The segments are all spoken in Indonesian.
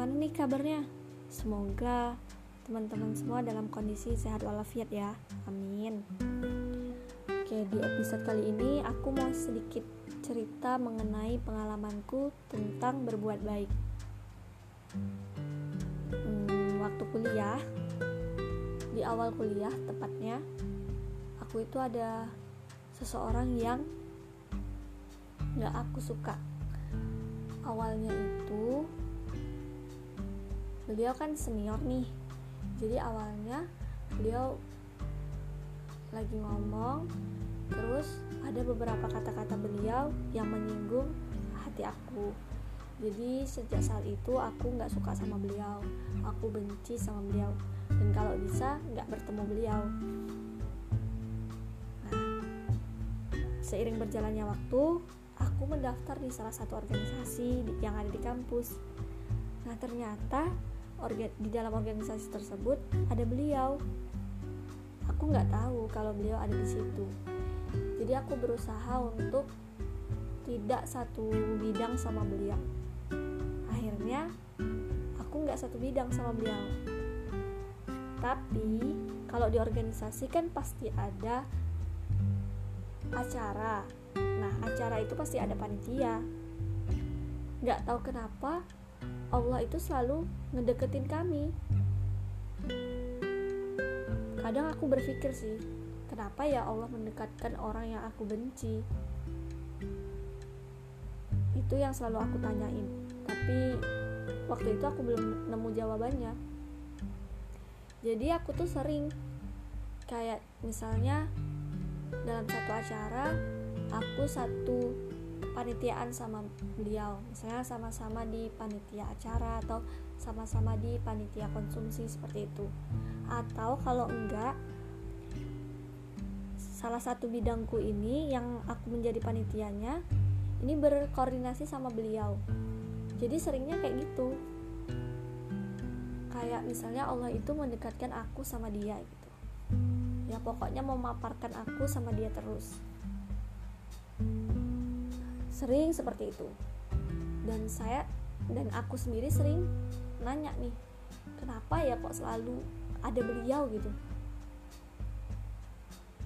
Gimana nih kabarnya? Semoga teman-teman semua dalam kondisi sehat walafiat ya. Amin. Oke, di episode kali ini aku mau sedikit cerita mengenai pengalamanku tentang berbuat baik. Hmm, waktu kuliah, di awal kuliah tepatnya, aku itu ada seseorang yang gak aku suka awalnya itu beliau kan senior nih. Jadi awalnya beliau lagi ngomong terus ada beberapa kata-kata beliau yang menyinggung hati aku. Jadi sejak saat itu aku nggak suka sama beliau. Aku benci sama beliau. Dan kalau bisa nggak bertemu beliau. Nah seiring berjalannya waktu aku mendaftar di salah satu organisasi yang ada di kampus. Nah, ternyata di dalam organisasi tersebut ada beliau. Aku nggak tahu kalau beliau ada di situ. Jadi aku berusaha untuk tidak satu bidang sama beliau. Akhirnya aku nggak satu bidang sama beliau. Tapi kalau di organisasi kan pasti ada acara nah acara itu pasti ada panitia nggak tahu kenapa Allah itu selalu ngedeketin kami. Kadang aku berpikir sih kenapa ya Allah mendekatkan orang yang aku benci? Itu yang selalu aku tanyain. Tapi waktu itu aku belum nemu jawabannya. Jadi aku tuh sering kayak misalnya dalam satu acara aku satu panitiaan sama beliau. Misalnya sama-sama di panitia acara atau sama-sama di panitia konsumsi seperti itu. Atau kalau enggak salah satu bidangku ini yang aku menjadi panitianya ini berkoordinasi sama beliau. Jadi seringnya kayak gitu. Kayak misalnya Allah itu mendekatkan aku sama dia gitu. Ya pokoknya memaparkan aku sama dia terus sering seperti itu. Dan saya dan aku sendiri sering nanya nih kenapa ya kok selalu ada beliau gitu?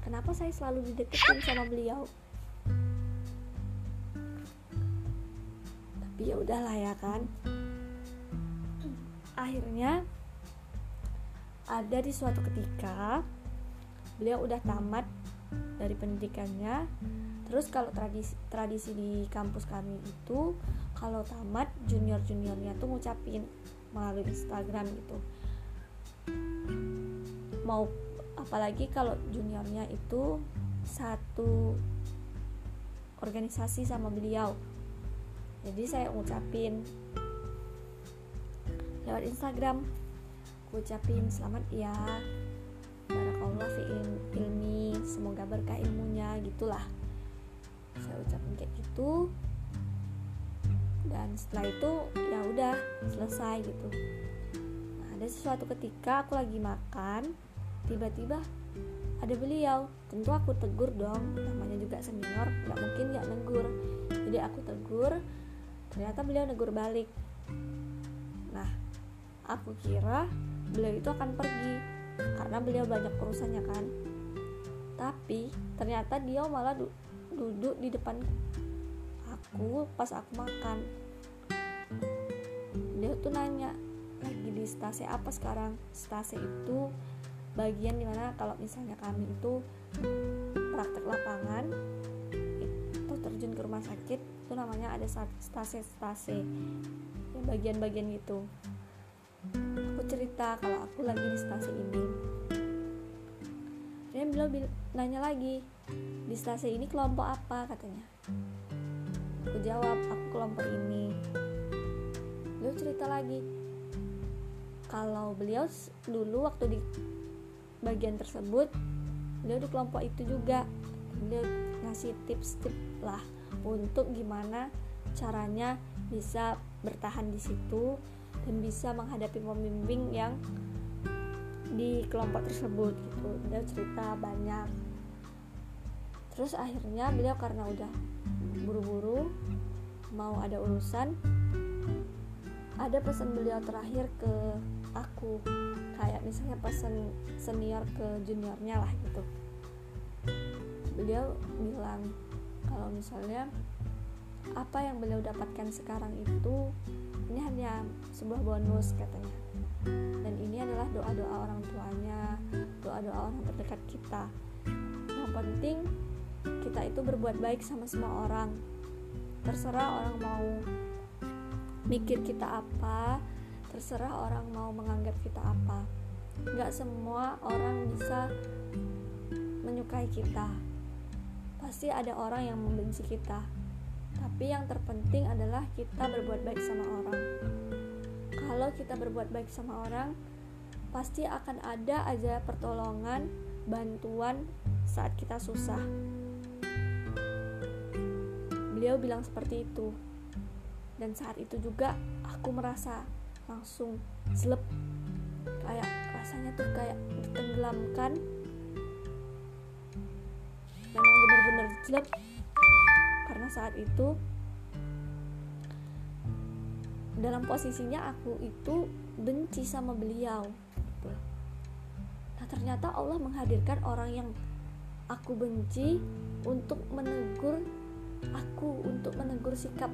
Kenapa saya selalu dideketin sama beliau? Tapi ya udahlah ya kan. Akhirnya ada di suatu ketika beliau udah tamat dari pendidikannya terus kalau tradisi tradisi di kampus kami itu kalau tamat junior juniornya tuh ngucapin melalui Instagram gitu. Mau apalagi kalau juniornya itu satu organisasi sama beliau. Jadi saya ngucapin lewat Instagram ngucapin selamat ya barakallah fi ilmi semoga berkah ilmunya gitulah saya ucapin kayak gitu. Dan setelah itu ya udah selesai gitu. Nah, ada sesuatu ketika aku lagi makan tiba-tiba ada beliau. Tentu aku tegur dong namanya juga senior nggak mungkin nggak negur. Jadi aku tegur ternyata beliau negur balik. Nah aku kira beliau itu akan pergi karena beliau banyak urusannya kan. Tapi ternyata dia malah duduk di depan aku pas aku makan. Dia tuh nanya lagi di stase apa sekarang? Stase itu bagian di mana kalau misalnya kami itu praktek lapangan atau terjun ke rumah sakit itu namanya ada stase-stase ya bagian-bagian gitu. Aku cerita kalau aku lagi di stase ini. Dia bilang nanya lagi di stase ini kelompok apa? katanya. Aku jawab aku kelompok ini. Beliau cerita lagi kalau beliau dulu waktu di bagian tersebut beliau di kelompok itu juga. Beliau ngasih tips-tips lah untuk gimana caranya bisa bertahan di situ dan bisa menghadapi pembimbing yang di kelompok tersebut gitu. Beliau cerita banyak. Terus akhirnya beliau karena udah buru-buru mau ada urusan ada pesan beliau terakhir ke aku. Kayak misalnya pesan senior ke juniornya lah gitu. Beliau bilang kalau misalnya apa yang beliau dapatkan sekarang itu ini hanya sebuah bonus katanya dan ini adalah doa-doa orang tuanya doa-doa orang terdekat kita. Yang penting kita itu berbuat baik sama semua orang. Terserah orang mau mikir kita apa terserah orang mau menganggap kita apa. Nggak semua orang bisa menyukai kita. Pasti ada orang yang membenci kita. Tapi yang terpenting adalah kita berbuat baik sama orang kalau kita berbuat baik sama orang pasti akan ada aja pertolongan bantuan saat kita susah. Beliau bilang seperti itu. Dan saat itu juga aku merasa langsung slep kayak rasanya tuh kayak ditenggelamkan memang benar-benar jelek. Karena saat itu dalam posisinya aku itu benci sama beliau. Gitu. nah ternyata Allah menghadirkan orang yang aku benci untuk menegur aku untuk menegur sikap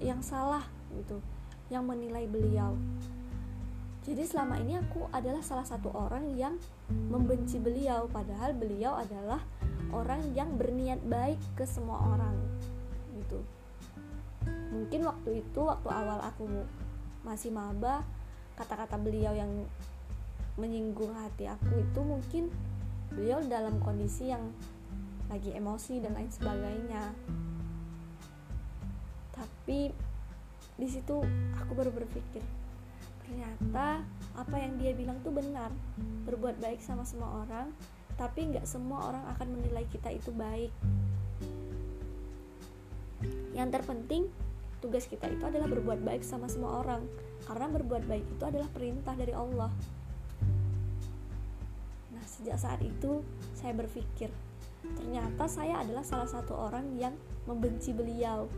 yang salah gitu yang menilai beliau. Jadi selama ini aku adalah salah satu orang yang membenci beliau padahal beliau adalah orang yang berniat baik ke semua orang gitu mungkin waktu itu waktu awal aku masih maba kata-kata beliau yang menyinggung hati aku itu mungkin beliau dalam kondisi yang lagi emosi dan lain sebagainya. Tapi di situ aku baru berpikir ternyata apa yang dia bilang tuh benar berbuat baik sama semua orang tapi nggak semua orang akan menilai kita itu baik. Yang terpenting tugas kita itu adalah berbuat baik sama semua orang. Karena berbuat baik itu adalah perintah dari Allah. Nah sejak saat itu saya berpikir ternyata saya adalah salah satu orang yang membenci beliau.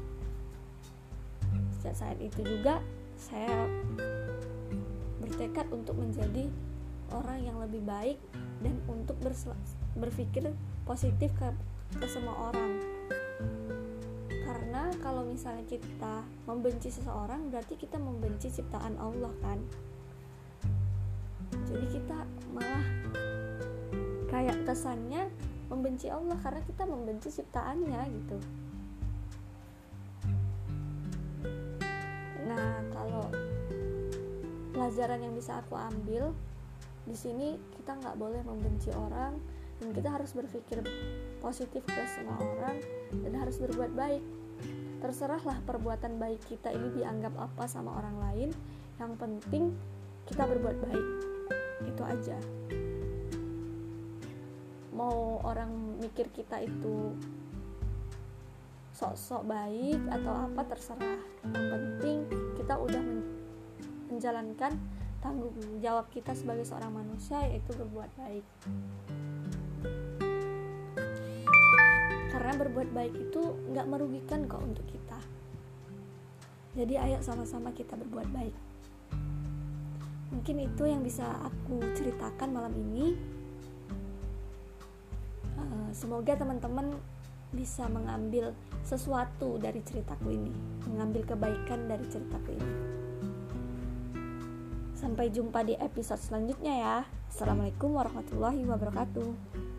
Sejak saat itu juga saya bertekad untuk menjadi orang yang lebih baik dan untuk berpikir positif ke, ke semua orang karena kalau misalnya kita membenci seseorang berarti kita membenci ciptaan Allah kan jadi kita malah kayak kesannya membenci Allah karena kita membenci ciptaannya gitu Nah, kalau pelajaran yang bisa aku ambil di sini kita nggak boleh membenci orang dan kita harus berpikir positif ke semua orang dan harus berbuat baik. Terserahlah perbuatan baik kita ini dianggap apa sama orang lain. Yang penting kita berbuat baik. Itu aja. Mau orang mikir kita itu sok-sok baik atau apa terserah yang penting kita udah menjalankan tanggung jawab kita sebagai seorang manusia yaitu berbuat baik berbuat baik itu nggak merugikan kok untuk kita jadi ayo sama-sama kita berbuat baik mungkin itu yang bisa aku ceritakan malam ini eh, semoga teman-teman bisa mengambil sesuatu dari ceritaku ini, mengambil kebaikan dari ceritaku ini. Sampai jumpa di episode selanjutnya ya. Assalamualaikum warahmatullahi wabarakatuh.